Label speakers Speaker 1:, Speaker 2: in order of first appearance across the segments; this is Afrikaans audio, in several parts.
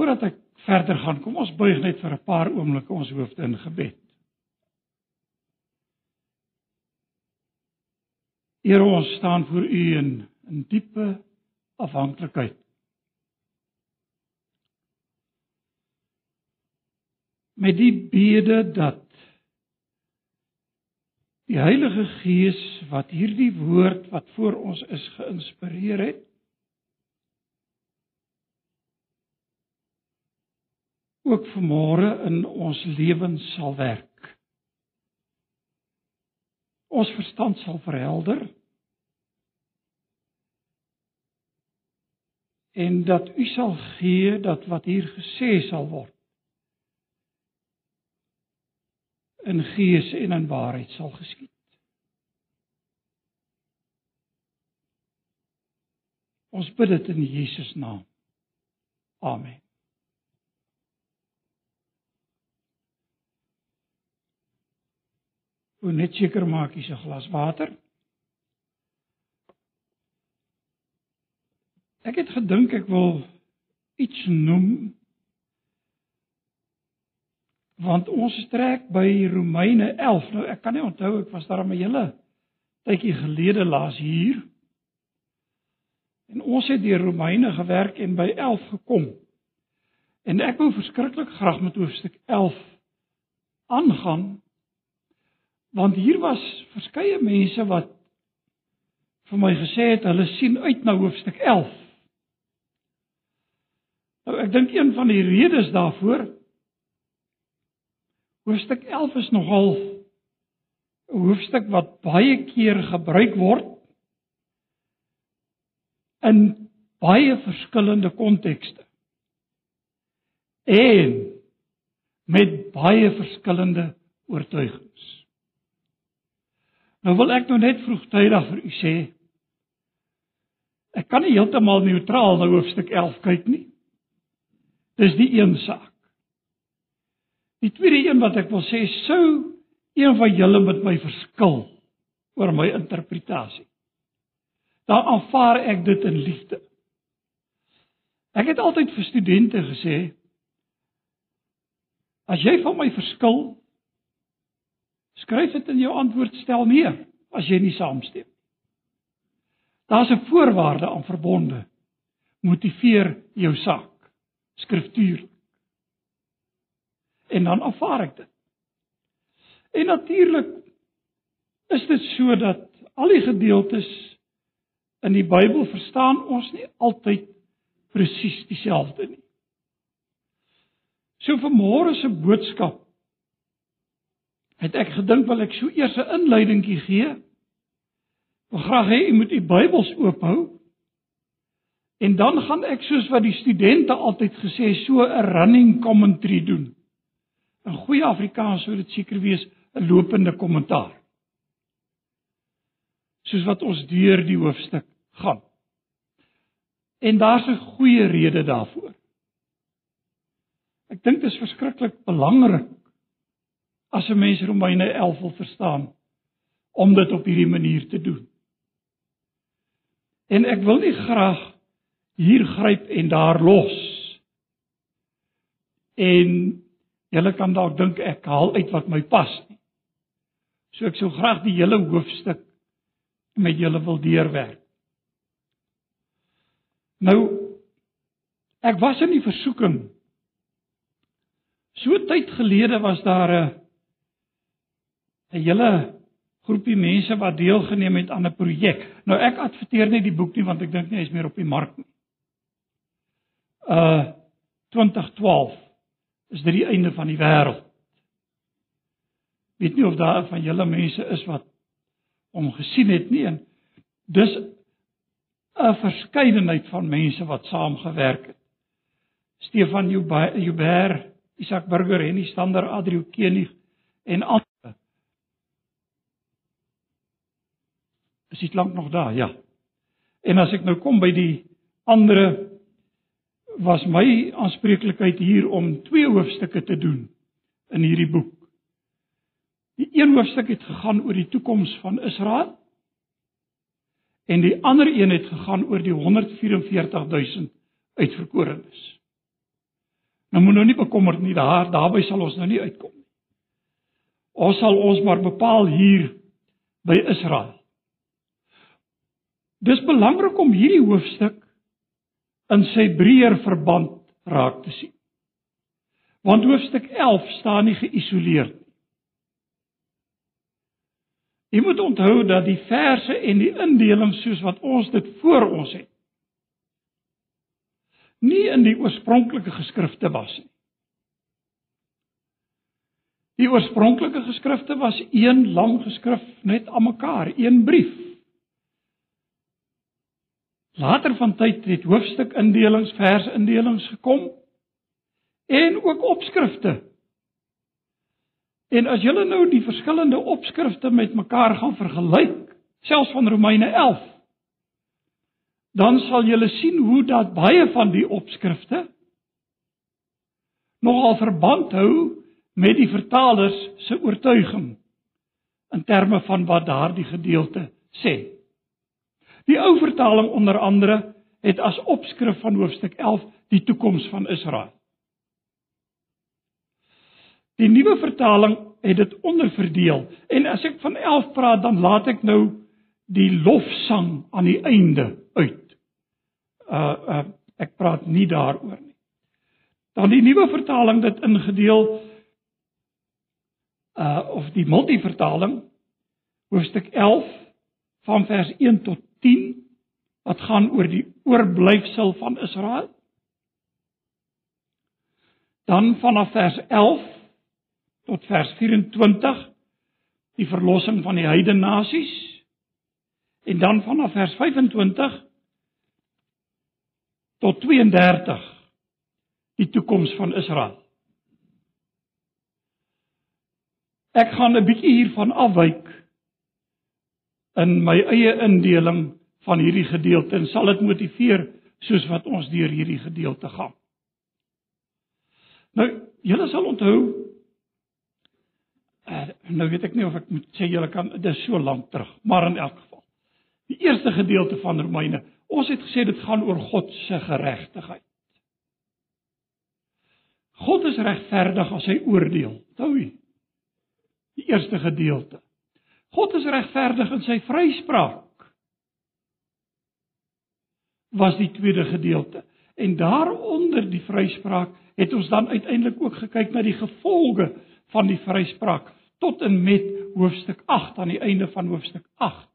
Speaker 1: Voordat ek verder gaan, kom ons buig net vir 'n paar oomblikke ons hoofde in gebed. Here ons staan voor U in in diepe afhanklikheid. Met die bede dat die Heilige Gees wat hierdie woord wat voor ons is geïnspireer het ook vanmôre in ons lewens sal werk. Ons verstand sal verhelder en dat u sal gee dat wat hier gesê sal word in gees en in waarheid sal geskied. Ons bid dit in Jesus naam. Amen. Hoe net seker maak jy 'n glas water. Ek het gedink ek wil iets noem want ons trek by Romeine 11. Nou ek kan nie onthou ek was daar 'n hele tydjie gelede laas hier. En ons het deur Romeine gewerk en by 11 gekom. En ek wou verskriklik graag met hoofstuk 11 aangaan want hier was verskeie mense wat vir my gesê het hulle sien uit na hoofstuk 11. Nou ek dink een van die redes daarvoor hoofstuk 11 is nogal 'n hoofstuk wat baie keer gebruik word in baie verskillende kontekste. En met baie verskillende oortuigings. Nou wil ek nou net vroegtydig vir u sê ek kan nie heeltemal neutraal na hoofstuk 11 kyk nie. Dis die een saak. Die tweede een wat ek wil sê sou een van julle met my verskil oor my interpretasie. Dan aanvaar ek dit in liefde. Ek het altyd vir studente gesê as jy van my verskil skryf dit in jou antwoordstel neer as jy nie saamstem. Daar's 'n voorwaarde aan verbonde. Motiveer jou saak skriftuur. En dan aanvaar ek dit. En natuurlik is dit so dat al die gedeeltes in die Bybel verstaan ons nie altyd presies dieselfde nie. So vir môre se boodskap het ek gedink wil ek so eers 'n inleidingkie gee. Ek graag hê u moet u Bybels oophou En dan gaan ek soos wat die studente altyd gesê so 'n running commentary doen. In goeie Afrikaans sou dit seker wees 'n lopende kommentaar. Soos wat ons deur die hoofstuk gaan. En daar's 'n goeie rede daarvoor. Ek dink dit is verskriklik belangrik as 'n mens Romeine 11 wil verstaan om dit op hierdie manier te doen. En ek wil nie graag hier gryp en daar los. En julle kan dalk dink ek haal uit wat my pas nie. So ek sou graag die hele hoofstuk met julle wil deurwerk. Nou ek was in die versoeking. So tyd gelede was daar 'n 'n hele groepie mense wat deelgeneem het aan 'n projek. Nou ek adverteer nie die boek nie want ek dink nie hy's meer op die mark nie uh 2012 is dit die einde van die wêreld. Weet nie of daar van julle mense is wat hom gesien het nie en dis 'n verskeidenheid van mense wat saamgewerk het. Stefan Joubert, Isak Burger en die stander Adrio Kenig en ander. Is dit lank nog daar? Ja. En as ek nou kom by die ander was my aanspreeklikheid hier om twee hoofstukke te doen in hierdie boek. Die een hoofstuk het gegaan oor die toekoms van Israel en die ander een het gegaan oor die 144000 uitverkorenes. Nou moet nou nie bekommerd nie, daar daarby sal ons nou nie uitkom nie. Ons sal ons maar bepaal hier by Israel. Dis belangrik om hierdie hoofstuk in sy breër verband raak te sien. Want hoofstuk 11 staan nie geïsoleerd nie. Jy moet onthou dat die verse en die indeling soos wat ons dit voor ons het nie in die oorspronklike geskrifte was nie. Die oorspronklike geskrifte was een lang geskrif net aan mekaar, een brief. Later van tyd het hoofstukindelings, versindelings gekom en ook opskrifte. En as julle nou die verskillende opskrifte met mekaar gaan vergelyk, selfs van Romeine 11, dan sal julle sien hoe dat baie van die opskrifte nogal verband hou met die vertalers se oortuiging in terme van wat daardie gedeelte sê. Die ou vertaling onder andere het as opskrif van hoofstuk 11 die toekoms van Israel. Die nuwe vertaling het dit onderverdeel en as ek van 11 praat dan laat ek nou die lofsang aan die einde uit. Uh uh ek praat nie daaroor nie. Dan die nuwe vertaling dit ingedeel uh of die multivertaling hoofstuk 11 van vers 1 tot 10 wat gaan oor die oorblyfsel van Israel. Dan vanaf vers 11 tot vers 24 die verlossing van die heidene nasies en dan vanaf vers 25 tot 32 die toekoms van Israel. Ek gaan 'n bietjie hiervan afwyk in my eie indeling van hierdie gedeelte en sal dit motiveer soos wat ons deur hierdie gedeelte gaan. Nou, julle sal onthou uh, nou weet ek nie of ek moet sê julle kan dit is so lank terug, maar in elk geval. Die eerste gedeelte van Romeine, ons het gesê dit gaan oor God se geregtigheid. God is regverdig as hy oordeel. Onthou jy? Die eerste gedeelte. God is regverdig in sy vryspraak. Was die tweede gedeelte. En daaronder die vryspraak het ons dan uiteindelik ook gekyk na die gevolge van die vryspraak tot en met hoofstuk 8 aan die einde van hoofstuk 8.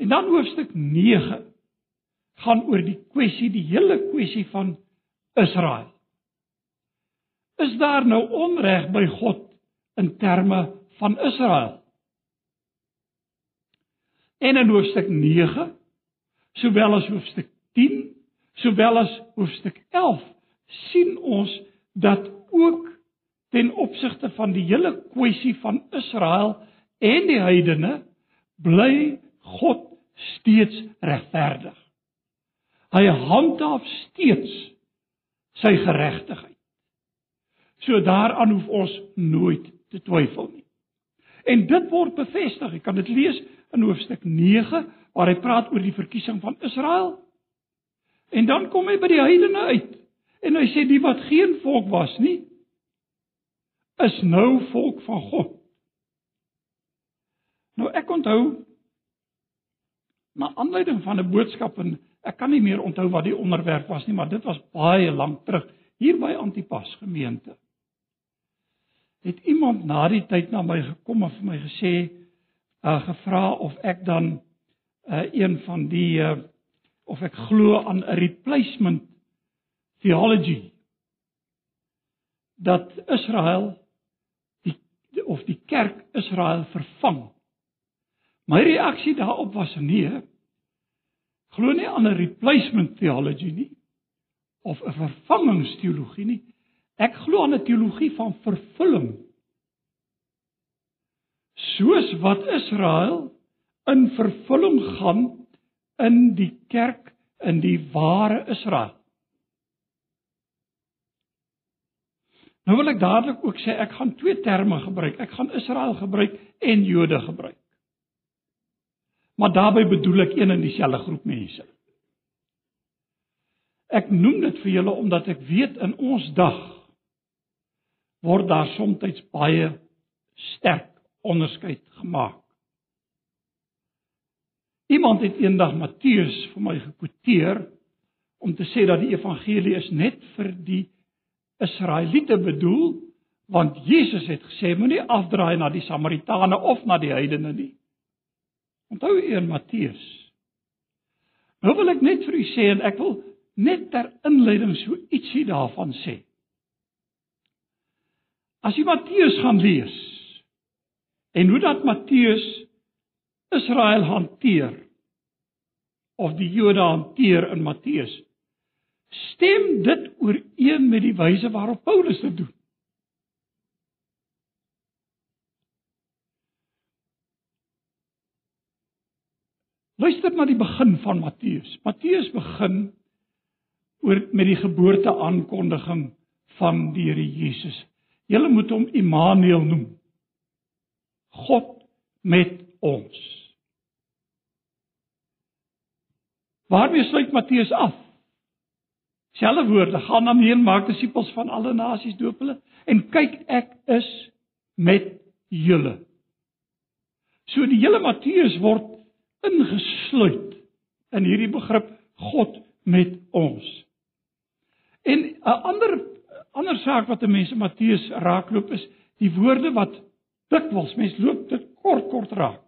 Speaker 1: En dan hoofstuk 9 gaan oor die kwessie, die hele kwessie van Israel. Is daar nou onreg by God in terme van Israel. En in hoofstuk 9, sowel as hoofstuk 10, sowel as hoofstuk 11, sien ons dat ook ten opsigte van die hele kwessie van Israel en die heidene bly God steeds regverdig. Hy handhaaf steeds sy geregtigheid. So daaraan hoef ons nooit te twyfel nie. En dit word bevestig. Ek kan dit lees in hoofstuk 9 waar hy praat oor die verkiesing van Israel. En dan kom hy by die heidene uit. En hy sê die wat geen volk was nie is nou volk van God. Nou ek onthou na aanleiding van 'n boodskap en ek kan nie meer onthou wat die onderwerp was nie, maar dit was baie lank terug hier by Antipas gemeente het iemand na die tyd na my gekom en vir my gesê uh gevra of ek dan uh een van die uh of ek glo aan 'n replacement theology dat Israel die of die kerk Israel vervang. My reaksie daarop was nee. Glo nie aan 'n replacement theology nie of 'n vervangingsteologie nie. Ek glo aan 'n teologie van vervulling. Soos wat Israel in vervulling gaan in die kerk in die ware Israel. Nou wil ek dadelik ook sê ek gaan twee terme gebruik. Ek gaan Israel gebruik en Jode gebruik. Maar daarbey bedoel ek een en dieselfde groep mense. Ek noem dit vir julle omdat ek weet in ons dag word daar soms baie sterk onderskeid gemaak. Iemand het eendag Matteus vir my gekwoteer om te sê dat die evangelie is net vir die Israeliete bedoel want Jesus het gesê moenie afdraai na die Samaritane of na die heidene nie. Onthou in Matteus. Nou wil ek net vir u sê en ek wil net ter inleiding so ietsie daarvan sê. As jy Matteus gaan lees en hoe dat Matteus Israel hanteer of die Jode hanteer in Matteus stem dit ooreen met die wyse waarop Paulus dit doen. Luister na die begin van Matteus. Matteus begin oor met die geboorte aankondiging van die Here Jesus. Julle moet hom Immanuel noem. God met ons. Waarmee sluit Matteus af? Selfe woorde: gaan dan heen maak disippels van alle nasies doop hulle en kyk ek is met julle. So die hele Matteus word ingesluit in hierdie begrip God met ons. En 'n ander ander saak wat 'n mens in Matteus raakloop is die woorde wat dikwels mens loop dit kort kort raak.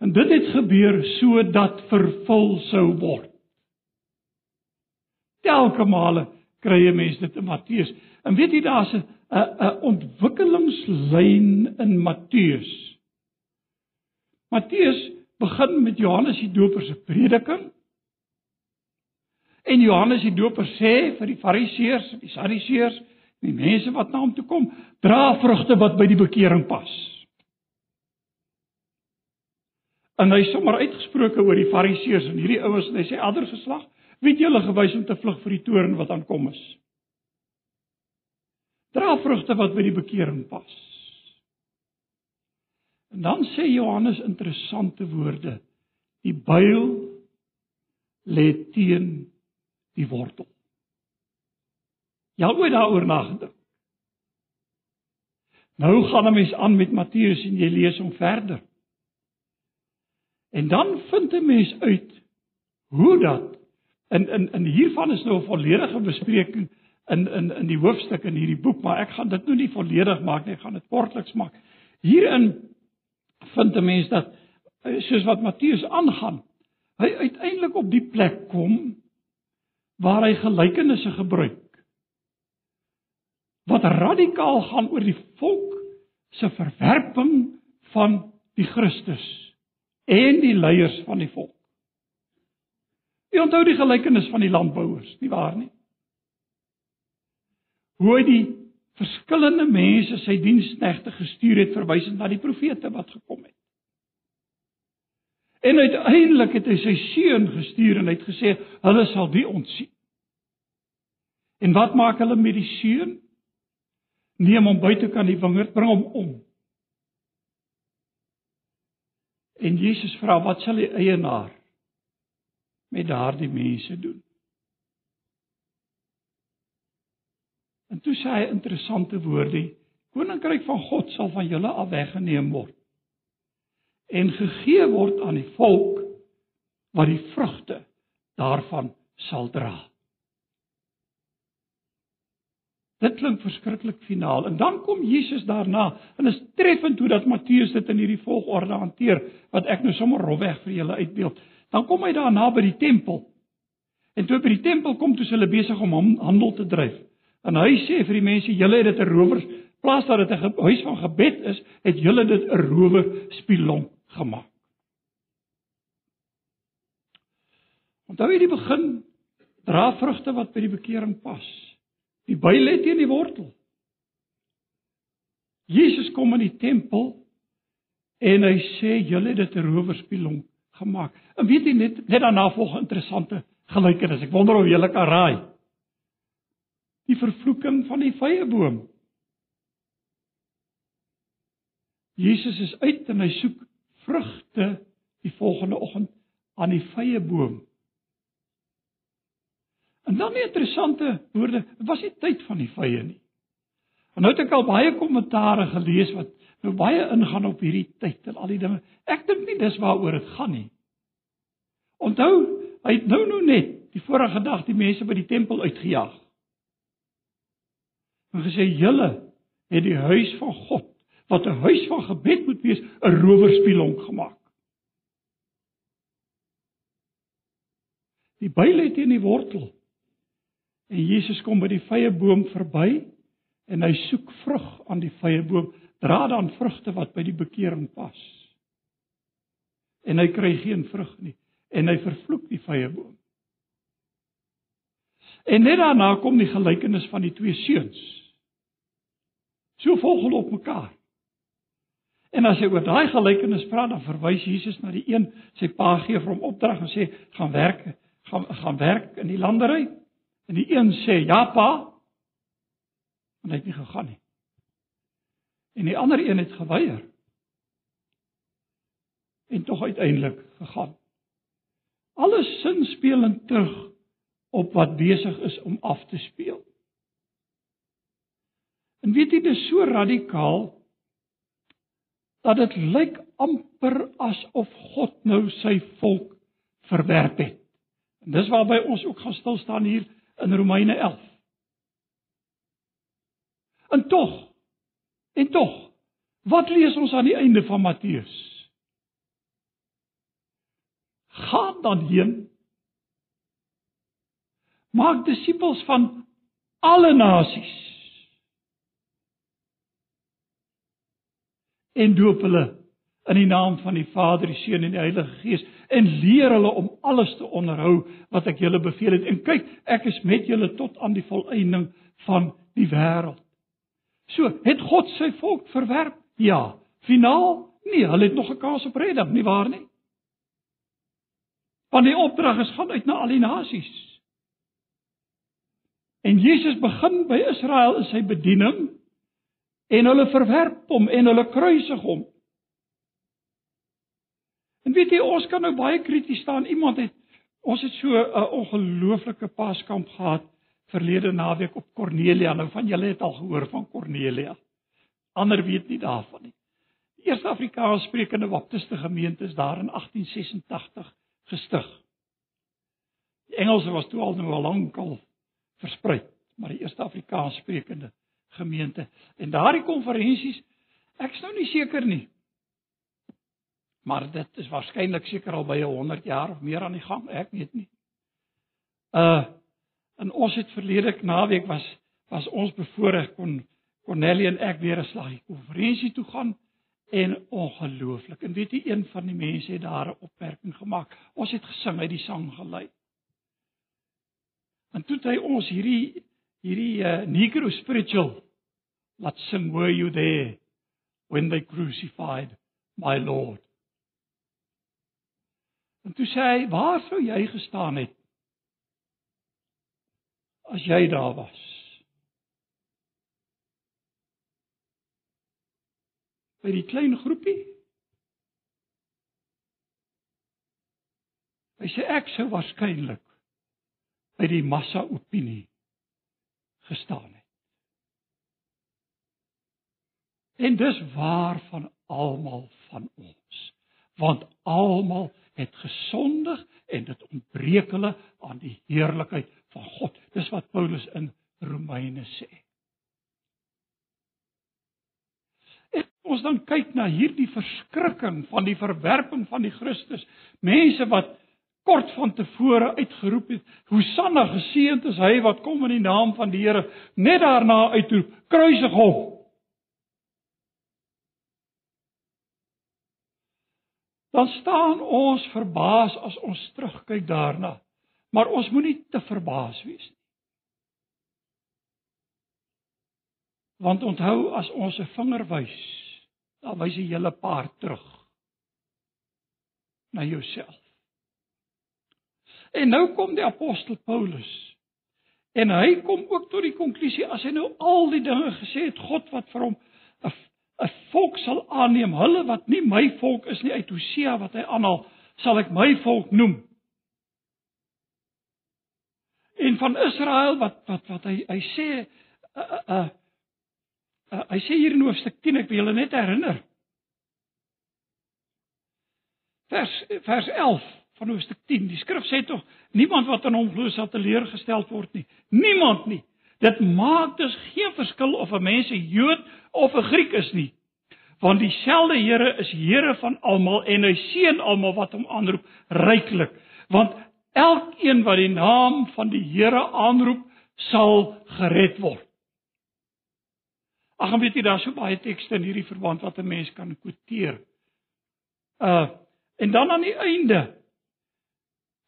Speaker 1: En dit het gebeur sodat vervul sou word. Telke male kry jy mense dit in Matteus. En weet jy daar's 'n 'n ontwikkelingslyn in Matteus. Matteus begin met Johannes die Doper se prediking. En Johannes die Doper sê vir die Fariseërs, die Sadduseërs, die mense wat na hom toe kom, dra vrugte wat by die bekering pas. En hy sommer uitgesproke oor die Fariseërs en hierdie ouens en hy sê ander geslag, weet julle gewys om te vlug vir die toorn wat aankom is. Dra vrugte wat by die bekering pas. En dan sê Johannes interessante woorde. Die byl lê teen die wortel. Jy het ooit daaroor nagedink. Nou gaan 'n mens aan met Matteus en jy lees hom verder. En dan vind 'n mens uit hoe dat in in in hiervan is nou 'n volledige bespreking in in in die hoofstuk in hierdie boek, maar ek gaan dit nou nie volledig maak nie, ek gaan dit kortliks maak. Hierin vind 'n mens dat eh, soos wat Matteus aangaan, hy uiteindelik op die plek kom waar hy gelykenisse gebruik wat radikaal gaan oor die volk se verwerping van die Christus en die leiers van die volk. Jy onthou die gelykenis van die landbouers, nie waar nie? Hoe hy die verskillende mense sy diensknegte gestuur het verwysend na die profete wat gekom het. En uiteindelik het hy sy seun gestuur en hy het gesê hulle sal die ontsien. En wat maak hulle met die seun? Neem hom buite kan die wingerd bring hom om. En Jesus vra wat sal die eienaar met daardie mense doen? En toe sê hy interessante woorde: Koninkryk van God sal van julle af weggeneem word en gegee word aan die volk wat die vrugte daarvan sal dra. Dit klink verskriklik finaal en dan kom Jesus daarna en is treffend hoe dat Matteus dit in hierdie volgorde hanteer wat ek nou sommer rofweg vir julle uitbeeld. Dan kom hy daarna by die tempel. En toe by die tempel kom, toe hulle besig om handel te dryf. En hy sê vir die mense, julle het dit 'n rowers plaas dat dit 'n huis van gebed is, het julle dit 'n rower spilong gemaak. Onthou jy die begin dra vrugte wat by die bekering pas. Die by lê teen die wortel. Jesus kom in die tempel en hy sê julle het dit 'n rower spilong gemaak. En weet jy net net daarna volg 'n interessante gelykenis. Ek wonder of julle kan raai die vervloeking van die vrye boom. Jesus is uit en hy soek vrugte die volgende oggend aan die vrye boom. En dan 'n interessante woorde, dit was nie tyd van die vye nie. En nou het ek al baie kommentare gelees wat nou baie ingaan op hierdie tyd en al die dinge. Ek dink nie dis waaroor dit gaan nie. Onthou, hy het nou nou net die vorige dag die mense by die tempel uitgejaag. En gesê julle het die huis van God wat 'n huis van gebed moet wees, 'n rowerspieelonk gemaak. Die byl het in die wortel. En Jesus kom by die vrye boom verby en hy soek vrug aan die vrye boom, dra dan vrugte wat by die bekering pas. En hy kry geen vrug nie en hy vervloek die vrye boom. En net daarna kom die gelykenis van die twee seuns. So volg op mekaar. En as hy oor daai gelykenis praat, dan verwys Jesus na die een, sy pa gee vir hom opdrag en sê gaan werk, gaan gaan werk in die landery. En die een sê ja pa. En hy het nie gegaan nie. En die ander een het geweier. En tog uiteindelik gegaan. Alles sin spelend terug op wat besig is om af te speel. En weet jy dis so radikaal dat dit lyk amper asof God nou sy volk verwerp het. En dis waarby ons ook gaan stil staan hier in Romeine 11. En tog en tog wat lees ons aan die einde van Matteus? Gaan dan heen maak disippels van alle nasies en doop hulle in die naam van die Vader, die Seun en die Heilige Gees en leer hulle om alles te onderhou wat ek julle beveel het. En kyk, ek is met julle tot aan die volëinding van die wêreld. So, het God sy volk verwerp? Ja. Finaal? Nee, hulle het nog 'n kans op redding, nie waar nie? Want die opdrag is gaan uit na al die nasies. En Jesus begin by Israel in sy bediening en hulle verwerp hom en hulle kruisig hom. En weet jy, ons kan nou baie krities staan. Iemand het ons het so 'n ongelooflike paskamp gehad verlede naweek op Cornelia. Nou van julle het al gehoor van Cornelia. Ander weet nie daarvan nie. Die eerste Afrikaans sprekende baptiste gemeente is daar in 1886 gestig. Die Engelse was toe al nou al lankal versprei, maar die eerste Afrikaans sprekende gemeente. En daardie konferensies, ek's nou nie seker nie. Maar dit is waarskynlik seker al by 100 jaar of meer aan die gang, ek weet nie. Uh en ons het verlede naweek was was ons bevoorreg kon Cornelie en ek weer 'n slaggie konferensie toe gaan en ongelooflik. En weet jy een van die mense het daar 'n opmerking gemaak. Ons het gesing, hy die sang gelei. En toe het hy ons hierdie hierdie uh, Negro spiritual laat sing were you there when they crucified my lord? En toe sê hy waar sou jy gestaan het as jy daar was? By die klein groepie. Hy sê ek sou waarskynlik by die massa opinie gestaan het. En dis waar van almal van ons. Want almal het gesondig en dit ontbreek hulle aan die heerlikheid van God. Dis wat Paulus in Romeine sê. En ons dan kyk na hierdie verskrikking van die verwerping van die Christus. Mense wat kort van tevore uitgeroep het, Hosanna geseënd is hy wat kom in die naam van die Here, net daarna uitroep, kruisig hom. Dan staan ons verbaas as ons terugkyk daarna. Maar ons moenie te verbaas wees nie. Want onthou as ons 'n vinger wys, dan wys jy hele paar terug na jouself. En nou kom die apostel Paulus. En hy kom ook tot die konklusie as hy nou al die dinge gesê het God wat vir hom 'n volk sal aanneem, hulle wat nie my volk is nie uit Hosea wat hy aanhaal, sal ek my volk noem. en van Israel wat wat wat hy hy sê uh, uh, uh, hy sê hier in hoofstuk 10 ek wil julle net herinner. Vers vers 11 van hoofstuk 10. Die skrif sê tog niemand wat aan hom glo sal teleurgestel word nie. Niemand nie. Dit maak dus geen verskil of 'n mens 'n Jood of 'n Griek is nie. Want dieselfde Here is Here van almal en hy seën almal wat hom aanroep ryklik. Want elkeen wat die naam van die Here aanroep, sal gered word. Ag, weet jy daar so baie tekste in hierdie verband wat 'n mens kan quoteer. Uh en dan aan die einde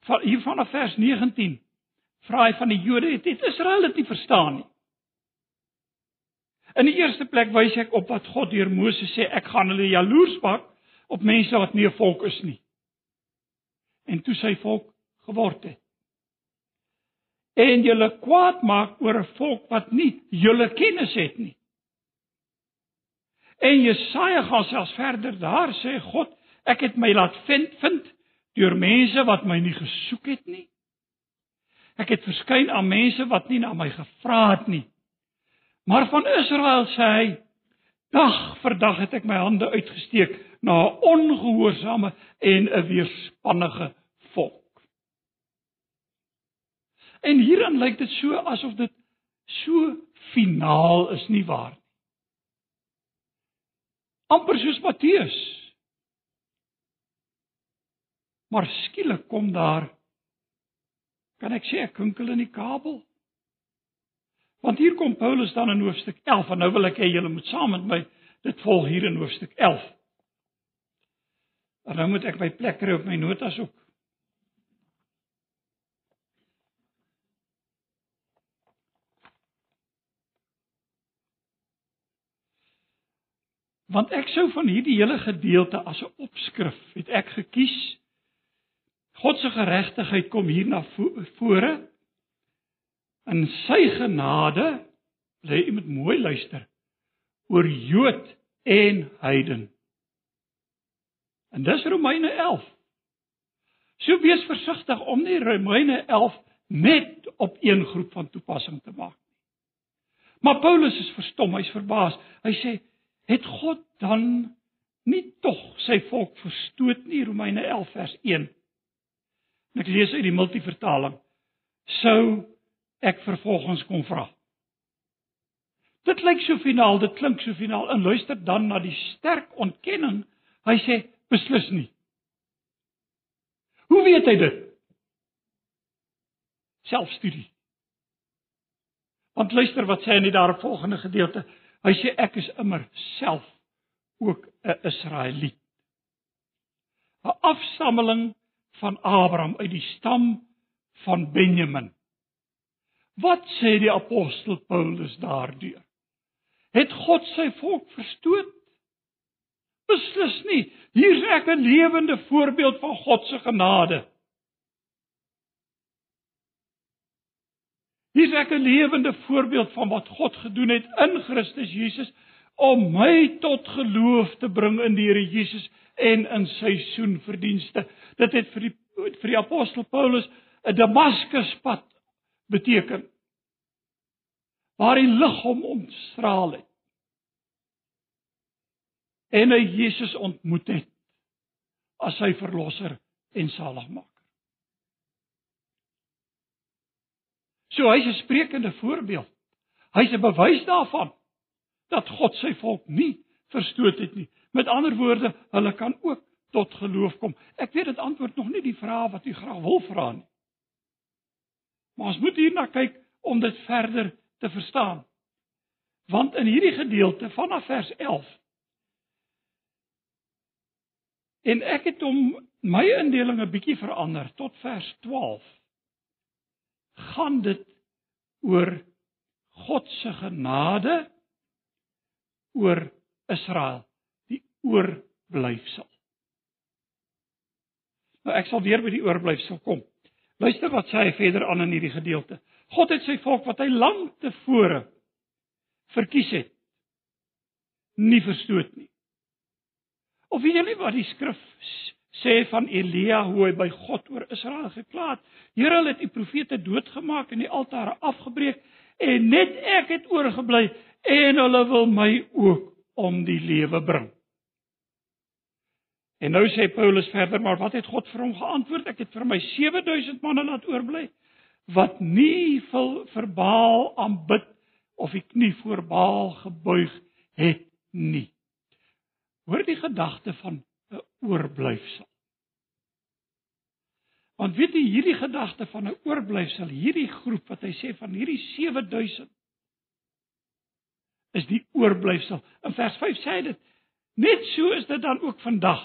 Speaker 1: van hier vanaf vers 19 vra hy van die Jode het, het Israel dit nie verstaan nie. In die eerste plek wys ek op wat God deur Moses sê ek gaan hulle jaloers maak op mense wat nie 'n volk is nie. En toe sy volk geword het. En julle kwaad maak oor 'n volk wat nie julle kennis het nie. En Jesaja gaan selfs verder daar sê God, ek het my laat vind vind deur mense wat my nie gesoek het nie. Ek het verskyn aan mense wat nie na my gevra het nie. Maar van Israel sê hy: Dag vir dag het ek my hande uitgesteek na 'n ongehoorsame en 'n weerspannige volk. En hierin lyk dit so asof dit so finaal is nie waar nie. amper soos Matteus Maar skielik kom daar kan ek sê 'n kinkel in die kabel. Want hier kom Paulus dan in hoofstuk 11 en nou wil ek hê julle moet saam met my dit volg hier in hoofstuk 11. En nou moet ek my plek kry op my notas ook. Want ek sou van hierdie hele gedeelte as 'n opskrif het ek gekies God se geregtigheid kom hier na vore. In sy genade, lê jy met mooi luister oor Jood en heiden. En dis Romeine 11. So wees versigtig om nie Romeine 11 net op een groep van toepassing te maak nie. Maar Paulus is verstom, hy's verbaas. Hy sê, "Het God dan nie tog sy volk verstoot nie?" Romeine 11 vers 1. Ek lees uit die multivertaling. Sou ek vervolgens kon vra. Dit lyk so finaal, dit klink so finaal. En luister dan na die sterk ontkenning. Hy sê beslis nie. Hoe weet hy dit? Selfstudie. Want luister wat sê hy in die daaropvolgende gedeelte. Hy sê ek is immer self ook 'n Israeliet. 'n Afstammeling van Abraham uit die stam van Benjamin. Wat sê die apostel Paulus daardeur? Het God sy volk verstoot? Beslis nie. Hier is ek 'n lewende voorbeeld van God se genade. Hier is ek 'n lewende voorbeeld van wat God gedoen het in Christus Jesus om my tot geloof te bring in die Here Jesus en in sy soenverdienste. Dit het vir die vir die apostel Paulus 'n Damaskuspad beteken. Waar die lig hom omstraal het. En hy Jesus ontmoet het as sy verlosser en saligmaker. So hy's 'n sprekende voorbeeld. Hy's 'n bewys daarvan dat God sy volk nie verstoot het nie. Met ander woorde, hulle kan ook tot geloof kom. Ek weet dit antwoord nog nie die vraag wat u graag wil vra nie. Maar ons moet hierna kyk om dit verder te verstaan. Want in hierdie gedeelte vanaf vers 11 en ek het hom my indeling 'n bietjie verander tot vers 12 gaan dit oor God se genade oor Israel oorblyfsel. Nou ek sal weer by die oorblyfsel kom. Luister wat sê hy verder aan in hierdie gedeelte. God het sy volk wat hy lank tevore verkies het, nie verstoot nie. Of weet julle wat die skrif sê van Elia hoe hy by God oor Israel gekla het. Here, hulle het die profete doodgemaak en die altare afgebreek en net ek het oorgebly en hulle wil my ook om die lewe bring. En nou sê Paulus verder, maar wat het God vir hom geantwoord? Ek het vir my 7000 manne laat oorbly wat nie vir Baal aanbid of die knie voor Baal gebuig het nie. Hoor die gedagte van 'n oorblyfsel. Want weet jy hierdie gedagte van 'n oorblyfsel, hierdie groep wat hy sê van hierdie 7000 is die oorblyfsel. In vers 5 sê hy dit net so is dit dan ook vandag.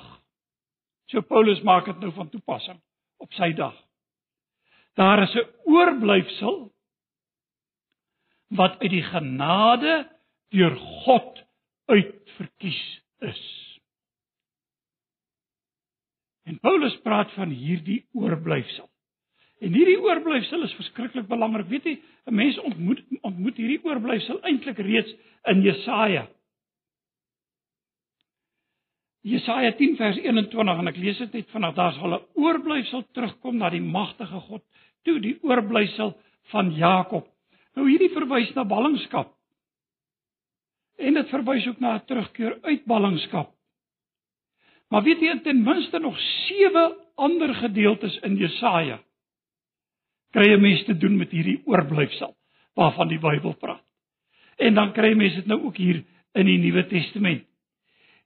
Speaker 1: So Paulus maak dit nou van toepassing op sy dag. Daar is 'n oorblyfsel wat uit die genade deur God uitverkies is. En Paulus praat van hierdie oorblyfsel. En hierdie oorblyfsel is verskriklik belangrik. Weet jy, 'n mens ontmoet ontmoet hierdie oorblyfsel eintlik reeds in Jesaja. Jesaja 10 vers 21 en ek lees dit net vanaand. Daar sal 'n oorblyfsel terugkom na die magtige God, toe die oorblyfsel van Jakob. Nou hierdie verwys na ballingskap. En dit verwys ook na 'n terugkeer uit ballingskap. Maar weet jy ten minste nog 7 ander gedeeltes in Jesaja kry 'n mens te doen met hierdie oorblyfsel waarvan die Bybel praat. En dan kry mense dit nou ook hier in die Nuwe Testament.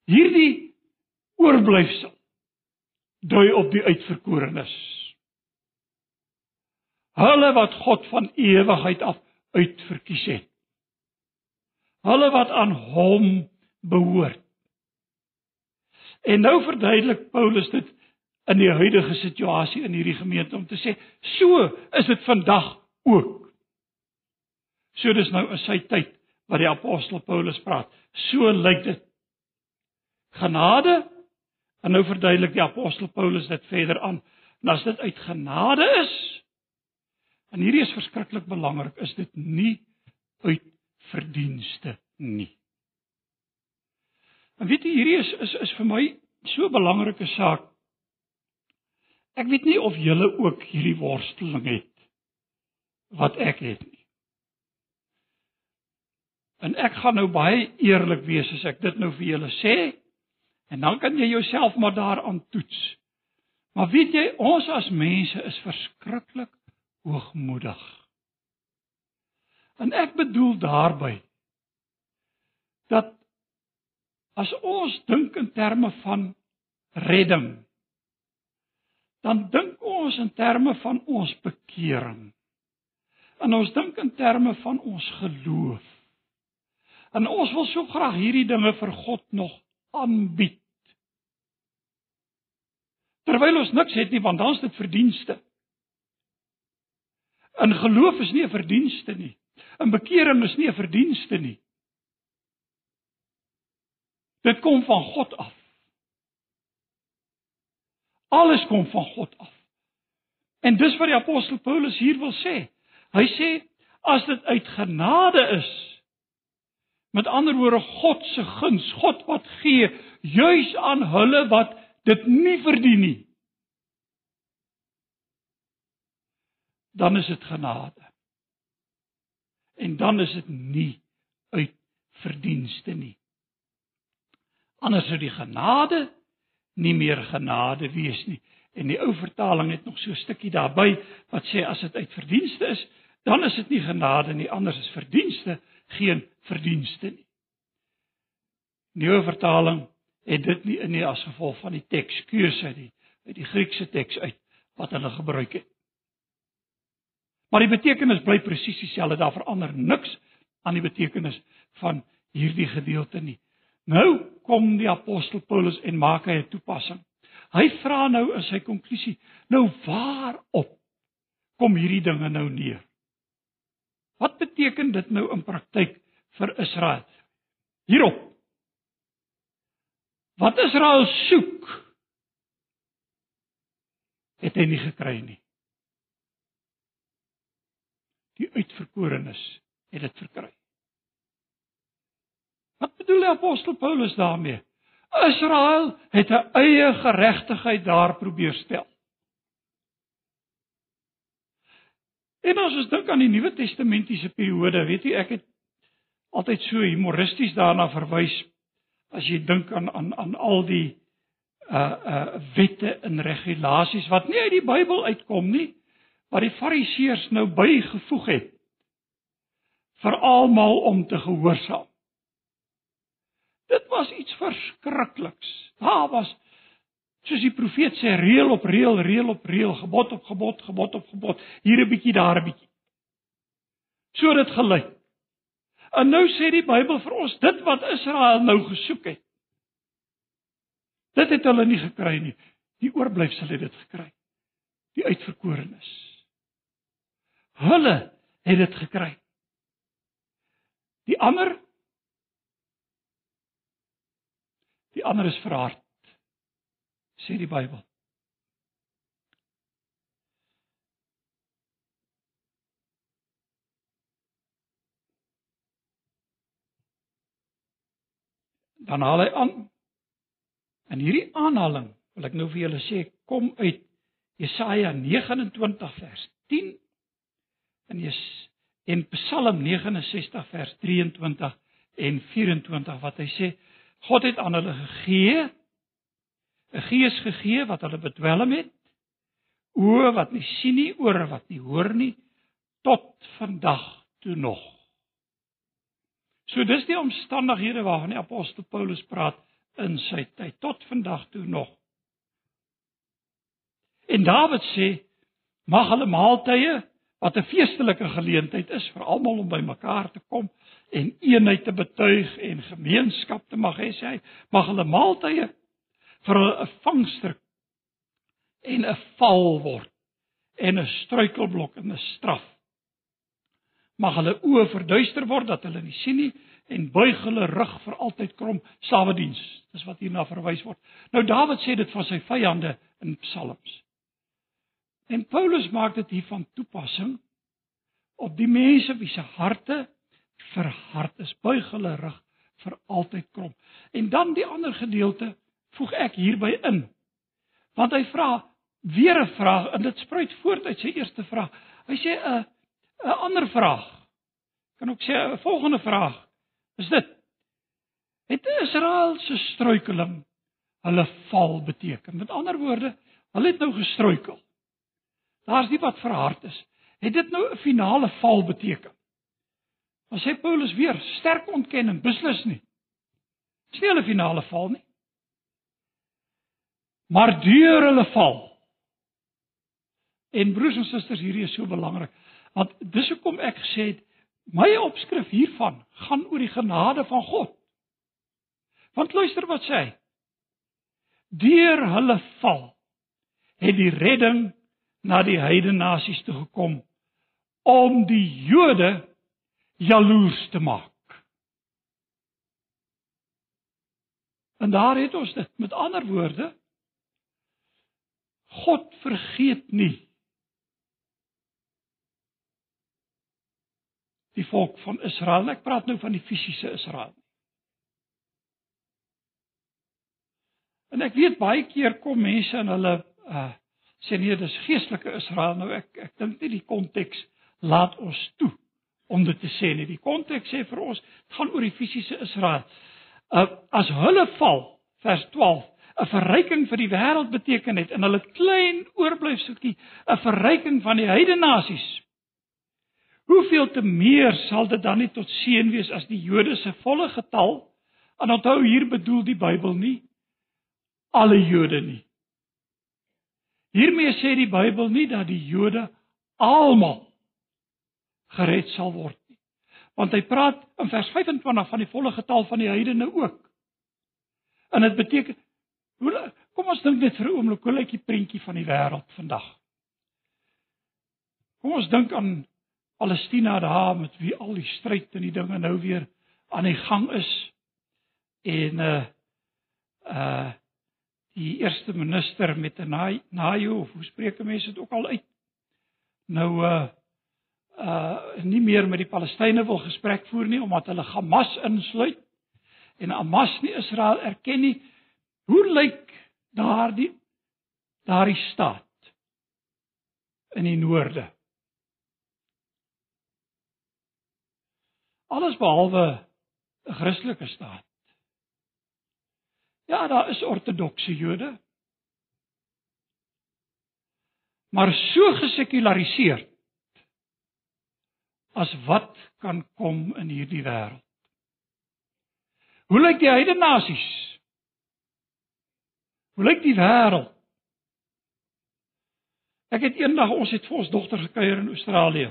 Speaker 1: Hierdie oorblyfsel dui op die uitverkorenes. Hulle wat God van ewigheid af uitverkies het. Hulle wat aan hom behoort. En nou verduidelik Paulus dit in die huidige situasie in hierdie gemeente om te sê, so is dit vandag ook. So dis nou in sy tyd wat die apostel Paulus praat. So lyk dit. Genade en nou verduidelik die apostel Paulus dit verder aan. En as dit uit genade is, En hierdie is verskriklik belangrik, is dit nie uit verdienste nie. En weet jy, hierdie is is is vir my so 'n belangrike saak. Ek weet nie of julle ook hierdie worsteling het wat ek het nie. En ek gaan nou baie eerlik wees as ek dit nou vir julle sê en dan kan jy jouself maar daaraan toets. Maar weet jy, ons as mense is verskriklik hoogmoedig. En ek bedoel daarby dat as ons dink in terme van redding, dan dink ons in terme van ons bekering. En ons dink in terme van ons geloof. En ons wil so graag hierdie dinge vir God nog aanbied. Terwyl ons niks het nie, want dan is dit verdienste. In geloof is nie 'n verdienste nie. In bekering is nie 'n verdienste nie. Dit kom van God af. Alles kom van God af. En dis wat die apostel Paulus hier wil sê. Hy sê as dit uit genade is, met ander woorde God se guns, God wat gee juis aan hulle wat dit nie verdien nie. dan is dit genade. En dan is dit nie uit verdienste nie. Anders sou die genade nie meer genade wees nie. En die ou vertaling het nog so 'n stukkie daarby wat sê as dit uit verdienste is, dan is dit nie genade nie, anders is verdienste geen verdienste nie. Nuwe vertaling het dit nie in nie as gevolg van die tekskeuse uit die uit die Griekse teks uit wat hulle gebruik het. Maar die betekenis bly presies dieselfde, daar verander niks aan die betekenis van hierdie gedeelte nie. Nou kom die apostel Paulus en maak hy 'n toepassing. Hy vra nou in sy konklusie, nou waarop kom hierdie dinge nou neer? Wat beteken dit nou in praktyk vir Israel? Hierop. Wat Israel soek, het hy nie gekry nie. die uitverkorenes het dit verkry. Bedoel die apostel Paulus daarmee? Israel het 'n eie geregtigheid daar probeer stel. En as ons dink aan die Nuwe Testamentiese periode, weet jy, ek het altyd so humoristies daarna verwys as jy dink aan aan aan al die uh uh wette en regulasies wat nie uit die Bybel uitkom nie, wat die Fariseërs nou bygevoeg het vir almal om te gehoorsaam. Dit was iets verskrikliks. Daar was soos die profeet sê reël op reël, reël op reël, gebod op gebod, gebod op gebod, hier 'n bietjie, daar 'n bietjie. So dit gelyk. En nou sê die Bybel vir ons dit wat Israel nou gesoek het. Dit het hulle nie gekry nie. Die oorblyfsel het dit gekry. Die uitverkorenes. Hulle het dit gekry. Die ander Die ander is verhard. Sê die Bybel. Dan haal hy aan. En hierdie aanhaling, wil ek nou vir julle sê, kom uit Jesaja 29 vers 10 en is in Psalm 69 vers 23 en 24 wat hy sê God het aan hulle gegee 'n gees gegee wat hulle bedwelm het oë wat nie sien nie ore wat nie hoor nie tot vandag toe nog. So dis die omstandighede waarvan die apostel Paulus praat in sy tyd tot vandag toe nog. En Dawid sê mag hulle maaltye wat 'n feestelike geleentheid is vir almal om bymekaar te kom en eenheid te betuig en gemeenskap te mag hê. Sê hy mag hulle maaltye vir 'n vangster en 'n val word en 'n struikelblok en 'n straf. Mag hulle oë verduister word dat hulle nie sien nie en buig hulle rug vir altyd krom sawediens dis wat hierna verwys word. Nou Dawid sê dit van sy vyande in psalms. En Paulus maak dit hier van toepassing op die mense wie se harte verhard is, buig hulle rug vir altyd krom. En dan die ander gedeelte voeg ek hierby in. Want hy vra weer 'n vraag en dit spruit voort uit sy eerste vraag. Hy sê 'n 'n ander vraag. Kan ook sê 'n volgende vraag. Is dit Het Israel se struikeling hulle val beteken? Met ander woorde, hulle het nou gestruikel. Daar's die wat verhard is. Het dit nou 'n finale val beteken? Dan sê Paulus weer sterk ontkenning, beslis nie. Dis nie 'n finale val nie. Maar deur hulle val. En broers en susters, hierdie is so belangrik, want dis hoekom ek gesê het my opskrif hiervan gaan oor die genade van God. Want luister wat sê hy. Deur hulle val het die redding na die heidene nasies toe gekom om die Jode jaloers te maak. En daar het ons dit met ander woorde God vergeet nie die volk van Israel. Ek praat nou van die fisiese Israel. En ek weet baie keer kom mense en hulle uh sê nee, dis geestelike Israel. Nou ek ek dink nie die konteks laat ons toe om dit te sê nie. Die konteks sê vir ons, dit gaan oor die fisiese Israel. Uh, as hulle val, vers 12, 'n verryking vir die wêreld beteken het in hulle klein oorblyfseltjie 'n verryking van die heidene nasies. Hoeveel te meer sal dit dan nie tot seën wees as die Jode se volle getal? En onthou hier bedoel die Bybel nie alle Jode nie. Hiermee sê die Bybel nie dat die Jode almal gered sal word nie. Want hy praat in vers 25 van die volle getal van die heidene ook. En dit beteken hoe kom ons dink net vir 'n oomblik hoe lyk die prentjie van die wêreld vandag? Kom ons dink aan Palestina daar met wie al die stryd en die dinge nou weer aan die gang is en uh uh die eerste minister met 'n naai of hoe spreek mense dit ook al uit nou uh uh nie meer met die Palestynë wil gesprek voer nie omdat hulle Hamas insluit en Hamas nie Israel erken nie Hoe lyk daardie daardie staat in die noorde? Alles behalwe 'n Christelike staat. Ja, daar is ortodokse Jode. Maar so gesekulariseer as wat kan kom in hierdie wêreld. Hoe lyk die heidene nasies? Hoe lyk die wêreld? Ek het eendag ons het vir ons dogter gekuier in Australië.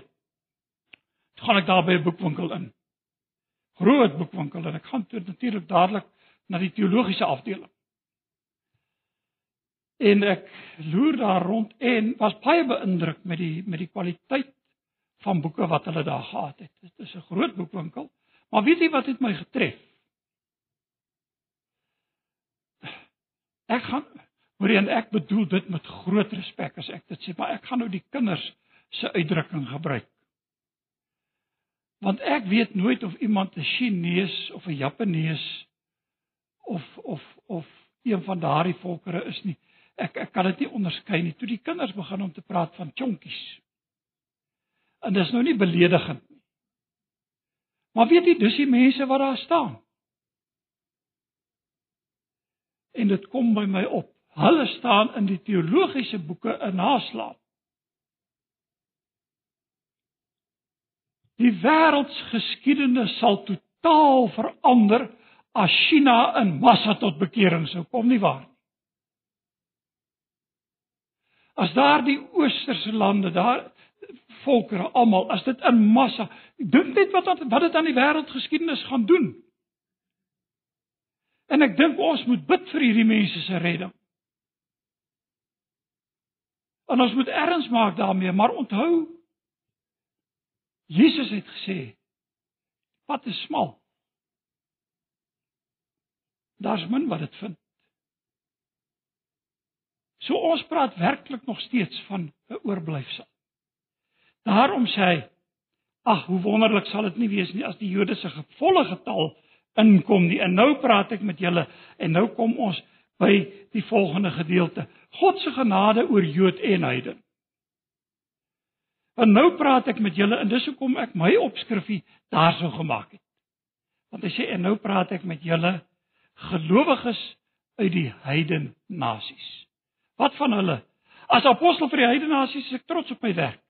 Speaker 1: Toe gaan ek daar by 'n boekwinkel in. Groot boekwinkel en ek gaan toe natuurlik dadelik na die teologiese afdeling. En ek loer daar rond en was baie beïndruk met die met die kwaliteit van boeke wat hulle daar gehad het. Dit is 'n groot boekwinkel. Maar weet jy wat het my getref? Ek gaan hoor jy en ek bedoel dit met groot respek as ek dit sê, maar ek gaan nou die kinders se uitdrukking gebruik. Want ek weet nooit of iemand 'n Chinees of 'n Japanees of of of een van daardie volkere is nie. Ek ek kan dit nie onderskei nie. Toe die kinders begin om te praat van chonkies. En dis nou nie beledigend nie. Maar weet jy, dis die mense wat daar staan. En dit kom by my op. Hulle staan in die teologiese boeke in naslaap. Die wêreldsgeskiedenis sal totaal verander as China in massa tot bekering sou kom nie waar nie. As daardie oosterse lande, daar volkere almal, as dit in massa, dink net wat wat dit aan die wêreldgeskiedenis gaan doen. En ek dink ons moet bid vir hierdie mense se redding. En ons moet erns maak daarmee, maar onthou Jesus het gesê: "Wat is smal?" Daar's min wat dit vind. So ons praat werklik nog steeds van 'n oorblyfsel. Daarom sê hy: "Ag, hoe wonderlik sal dit nie wees nie as die Jode se volle getal inkom nie." En nou praat ek met julle en nou kom ons by die volgende gedeelte: God se genade oor Jood en heiden. En nou praat ek met julle en dis hoekom ek my opskrifie daarso gemaak het. Want hy sê en nou praat ek met julle gelowiges uit die heiden nasies. Wat van hulle? As apostel vir die heiden nasies is ek trots op my werk.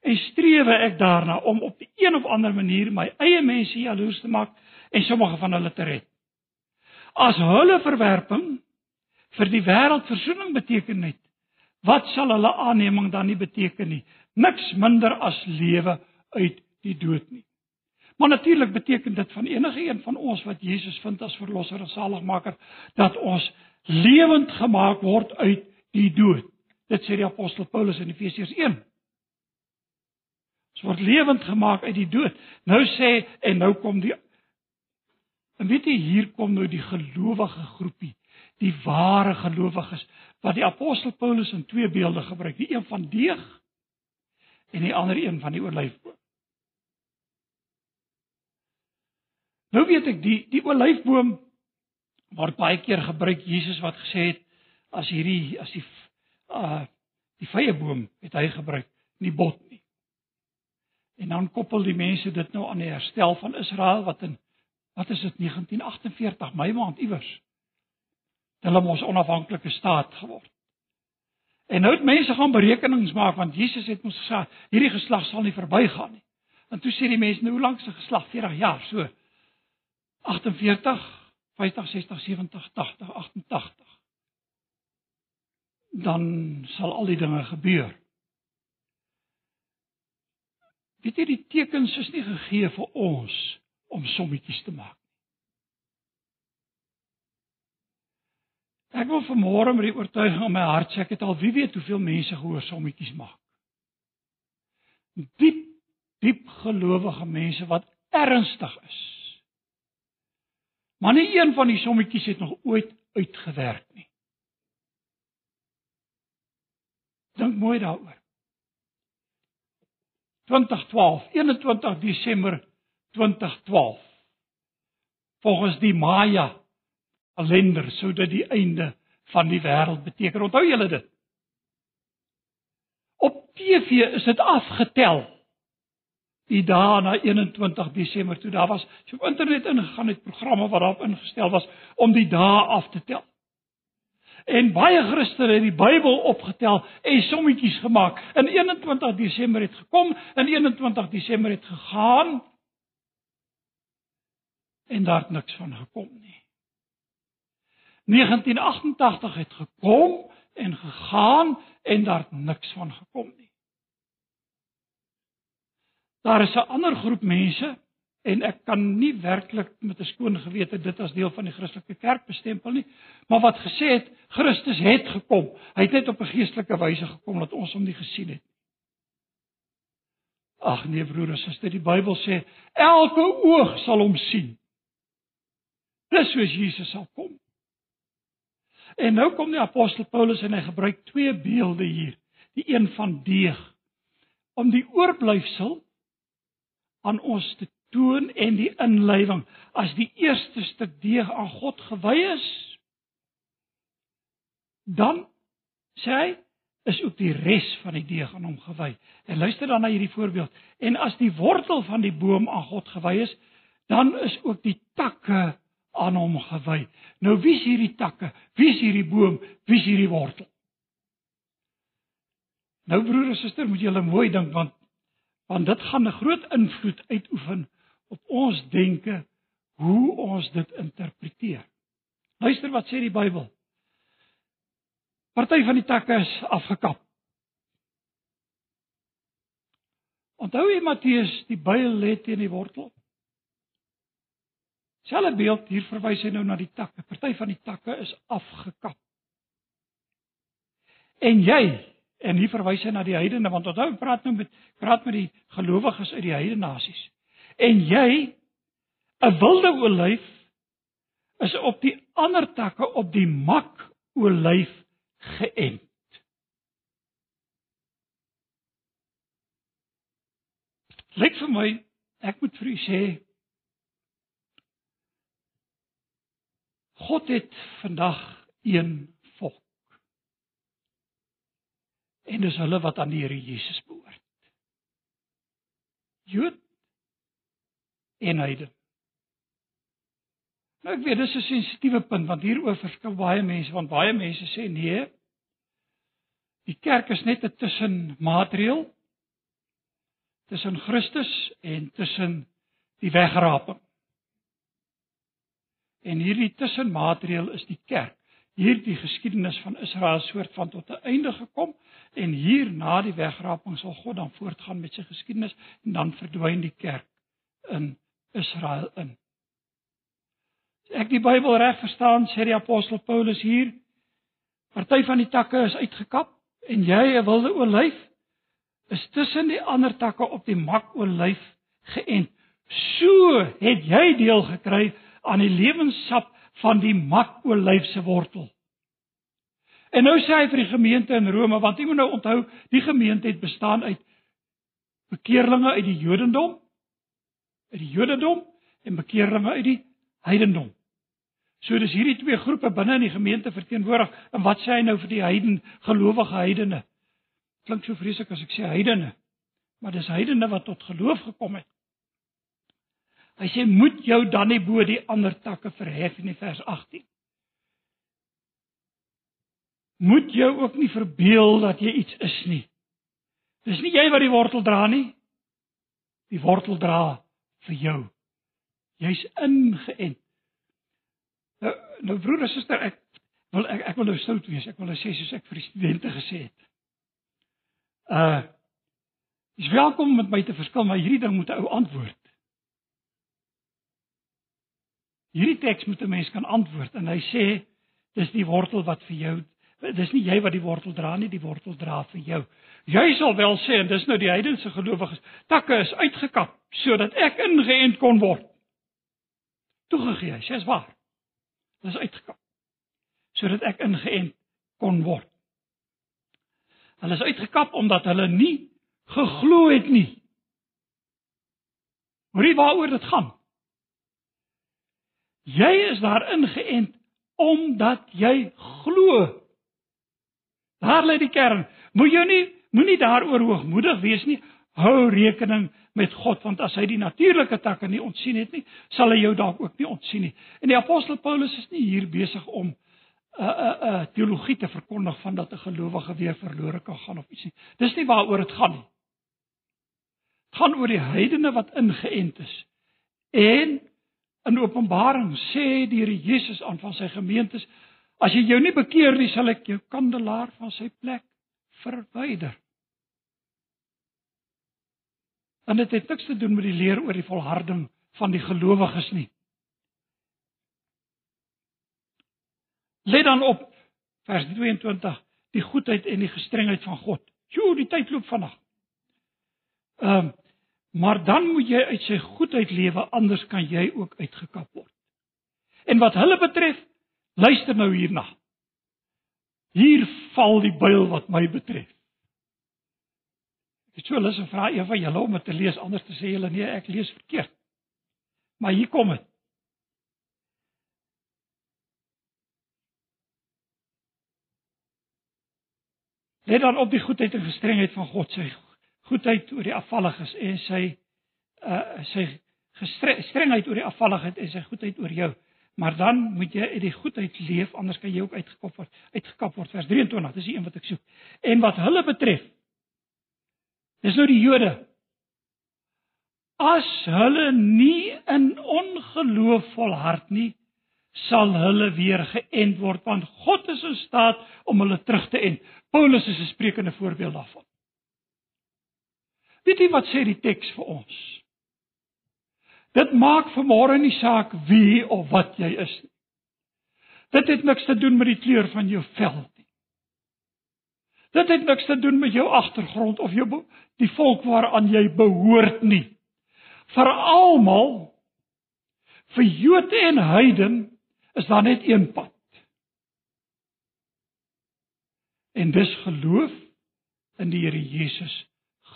Speaker 1: En strewe ek daarna om op die een of ander manier my eie mense jaloers te maak en sommige van hulle te red. As hulle verwerping vir die wêreld verzoening beteken het, wat sal hulle aanneming dan nie beteken nie? Niks minder as lewe uit die dood nie. Maar natuurlik beteken dit van enige een van ons wat Jesus vind as verlosser en saligmaker dat ons lewend gemaak word uit die dood. Dit sê die apostel Paulus in Efesiërs 1. Ons word lewend gemaak uit die dood. Nou sê en nou kom die En weet jy hier kom nou die gelowige groepie, die ware gelowiges wat die apostel Paulus in twee beelde gebruik, die een van deeg en die ander een van die olyfboom. Nou weet ek die die olyfboom word baie keer gebruik Jesus wat gesê het as hierdie as die uh die vrye boom het hy gebruik nie bot nie. En dan koppel die mense dit nou aan die herstel van Israel wat in wat is dit 1948 Mei maand iewers. Hulle mos onafhanklike staat geword. En nou het mense gaan berekenings maak want Jesus het mos gesê hierdie geslag sal nie verbygaan nie. En toe sê die mense nou hoe lank se geslag 40 jaar so. 48, 50, 60, 70, 80, 88. Dan sal al die dinge gebeur. Weet jy die tekens is nie gegee vir ons om sommetjies te maak. Ek wil vanmôre met die oortuiging in my hart sê ek het al wie weet hoeveel mense gehoor sommetjies maak. Diep diep gelowige mense wat ernstig is. Maar nie een van die sommetjies het nog ooit uitgewerk nie. Dink mooi daaroor. 2012, 21 Desember 2012. Volgens die Maya Alender sou dit die einde van die wêreld beteken. Onthou julle dit? Op TV is dit afgetel. Die dae na 21 Desember toe daar was, jy op internet ingegaan het programme wat daarop ingestel was om die dae af te tel. En baie Christene het die Bybel opgetel en sommetjies gemaak. In 21 Desember het gekom, in 21 Desember het gegaan. En daar het niks van gekom nie. 1988 het gekom en gegaan en daar het niks van gekom nie. Daar is 'n ander groep mense en ek kan nie werklik met 'n skoon gewete dit as deel van die Christelike kerk bestempel nie, maar wat gesê het Christus het gekom. Hy het net op 'n geestelike wyse gekom dat ons hom nie gesien het nie. Ag nee broer en suster, die Bybel sê elke oog sal hom sien. Dis soos Jesus sal kom. En nou kom die apostel Paulus en hy gebruik twee beelde hier. Die een van deeg om die oorblyfsel aan ons te toon en die inlywing as die eerste stuk deeg aan God gewy is dan sê hy is ook die res van die deeg aan hom gewy. En luister dan na hierdie voorbeeld. En as die wortel van die boom aan God gewy is, dan is ook die takke aan hom gewy. Nou wie is hierdie takke? Wie is hierdie boom? Wie is hierdie wortel? Nou broer en suster, moet julle mooi dink want want dit gaan 'n groot invloed uitoefen op ons denke hoe ons dit interpreteer. Luister wat sê die Bybel. Party van die takke is afgekap. Onthou jy Matteus, die byl lê teen die wortel? Selfe beeld hier verwys hy nou na die takke. Party van die takke is afgekap. En jy, en hier verwys hy na die heidene want onthou praat nou met praat met die gelowiges uit die heidene nasies en jy 'n wilde olyf is op die ander takke op die mak olyf geënt. Lyk vir my ek moet vir u sê God het vandag een volk. En dis hulle wat aan die Here Jesus behoort. Jood en heiden. Nou ek weet dis 'n sensitiewe punt want hieroor verskil baie mense want baie mense sê nee. Die kerk is net 'n tussenmateriaal tussen Christus en tussen die wegraping. En hierdie tussenmateriaal is die kerk. Hierdie geskiedenis van Israel soort van tot 'n einde gekom en hier na die wegraping sal God dan voortgaan met sy geskiedenis en dan verdwyn die kerk in Israel in. As ek die Bybel reg verstaan, sê die apostel Paulus hier, party van die takke is uitgekap en jy, 'n wilde olyf, is tussen die ander takke op die makolyf geënt. So het jy deel gekry aan die lewenssap van die makolyf se wortel. En nou sê hy vir die gemeente in Rome, want jy moet nou onthou, die gemeente het bestaan uit bekeerlinge uit die Jodendom uit die Jodendom en bekeerlinge uit die heidendom. So dis hierdie twee groepe binne in die gemeente verteenwoordig. En wat sê hy nou vir die heiden gelowige heidene? Klink so vreeslik as ek sê heidene. Maar dis heidene wat tot geloof gekom het. Hy sê moet jou dan nie bo die ander takke verhef in vers 18. Moet jou ook nie verbeel dat jy iets is nie. Dis nie jy wat die wortel dra nie. Die wortel dra vir jou. Jy's ingeënt. Nou, nou broer en suster, ek wil ek, ek wil nou stout wees. Ek wil nou sê soos ek vir die studente gesê het. Uh Is welkom met my te verskil, maar hierdie ding moet 'n ou antwoord. Hierdie teks moet 'n mens kan antwoord en hy sê dis die wortel wat vir jou dis nie jy wat die wortel dra nie, die wortel dra vir jou. Jy sal wel sê en dis nou die heidense gelowiges, takke is uitgekap sodat ek ingeënt kon word. Toegegee, sê is waar. Dis uitgekap sodat ek ingeënt kon word. Hulle is uitgekap omdat hulle nie geglo het nie. Hoorie waaroor dit gaan? Jy is daar ingeënt omdat jy glo. Daar lê die kern. Moet jy nie moenie daaroor hoogmoedig wees nie. Hou rekening met God want as hy die natuurlike takke nie ontsien het nie, sal hy jou dalk ook nie ontsien nie. En die apostel Paulus is nie hier besig om 'n uh, 'n uh, 'n uh, teologie te verkondig van dat 'n gelowige weer verlore kan gaan of iets nie. Dis nie waaroor dit gaan nie. Dit gaan oor die heidene wat ingeënt is. En in Openbaring sê die Here Jesus aan van sy gemeentes, as jy jou nie bekeer nie, sal ek jou kandelaar van sy plek verwyder. En dit het niks te doen met die leer oor die volharding van die gelowiges nie. Let dan op vers 22, die goedheid en die gestrengheid van God. Jo, die tyd loop vinnig. Ehm um, maar dan moet jy uit sy goedheid lewe anders kan jy ook uitgekap word. En wat hulle betref, luister nou hierna. Hier val die byl wat my betref. Ek sou lus om vra een van julle om dit te lees anders te sê julle nee, ek lees verkeerd. Maar hier kom dit. Let dan op die goedheid en gestrengheid van God sê goedheid oor die afvalliges en sy uh sy gestrengheid oor die afvalligheid en sy goedheid oor jou. Maar dan moet jy uit die goedheid leef anders kan jy ook uitgekop word. Uitgekap word vers 23, dis die een wat ek soek. En wat hulle betref Dis nou die Jode. As hulle nie in ongeloof volhard nie, sal hulle weer geënt word want God is in staat om hulle terug te ent. Paulus is 'n sprekende voorbeeld daarvan. Weet jy wat sê die teks vir ons? Dit maak vanmôre nie saak wie of wat jy is nie. Dit het niks te doen met die kleur van jou vel nie. Dit het niks te doen met jou agtergrond of jou die volk waaraan jy behoort nie. Vir almal vir Jood en heiden is daar net een pad. En dis geloof in die Here Jesus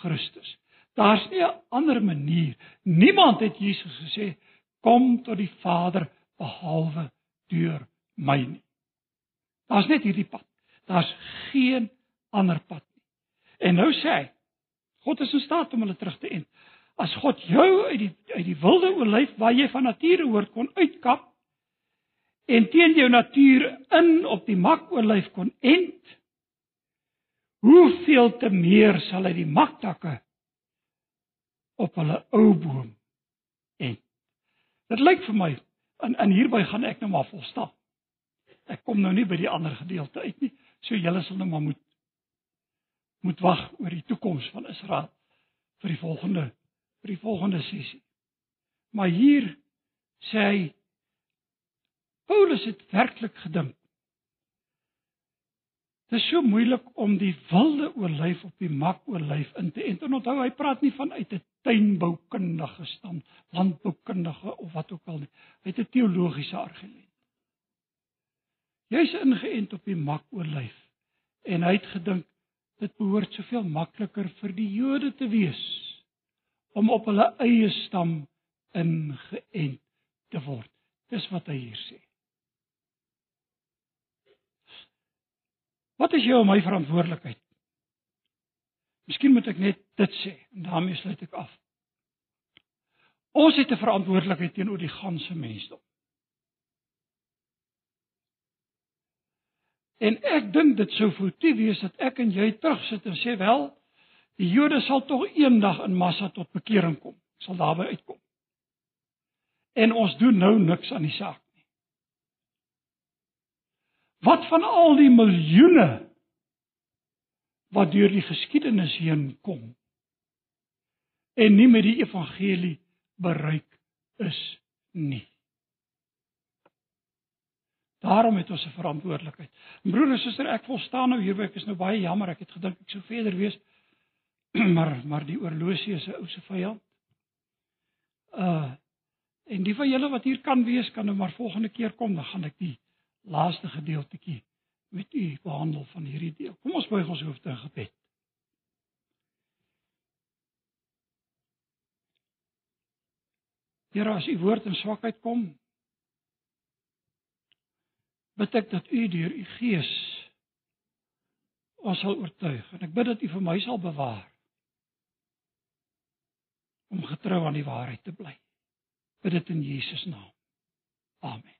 Speaker 1: Christus. Daar's nie 'n ander manier. Niemand het Jesus gesê kom tot die Vader behalwe deur my nie. Daar's net hierdie pad. Daar's geen ander pad nie. En nou sê hy, God is in staat om hulle terug te ent. As God jou uit die uit die wilde olyf waar jy van nature hoort kon uitkap en teen jou natuur in op die makolyf kon ent, hoeveel te meer sal hy die maktakke op hulle ou boom ent. Dit lyk vir my in in hierby gaan ek nou maar volstaan. Ek kom nou nie by die ander gedeelte uit nie. So julle sal nou maar moet moet wag oor die toekoms van Israel vir die volgende vir die volgende sessie. Maar hier sê hy Paulus het werklik gedink. Dit is so moeilik om die wilde olyf op die mak olyf in te ent. En onthou hy praat nie van uit 'n tuinboukundige stam, landboukundige of wat ook al nie. Hy het 'n teologiese argument. Jy's ingeënt op die mak olyf en hy het gedink dit behoort soveel makliker vir die Jode te wees om op hulle eie stam ingeënt te word. Dis wat hy hier sê. Wat is jou en my verantwoordelikheid? Miskien moet ek net dit sê en daarmee sluit ek af. Ons het 'n verantwoordelikheid teenoor die ganse mensdom. En ek dink dit sou foutief wees dat ek en jy terugsit en sê wel, die Jode sal tog eendag in massa tot bekering kom. Sal daarby uitkom. En ons doen nou niks aan die saak nie. Wat van al die miljoene wat deur die geskiedenis heen kom en nie met die evangelie bereik is nie. Daarom het ons 'n verantwoordelikheid. Broer en suster, ek volstaan nou hier, ek is nou baie jammer, ek het gedink ek sou verder wees. maar maar die oorlosie is 'n ou se vyand. Uh en die van julle wat hier kan wees, kan nou maar volgende keer kom, dan gaan ek die laaste gedeeltjie met u behandel van hierdie deel. Kom ons buig ons hoofde in gebed. Here, as u woord in swakheid kom, bid ek dat U deur U Gees ons sal oortuig en ek bid dat U vir my sal bewaar om getrou aan die waarheid te bly. Bid dit in Jesus naam. Amen.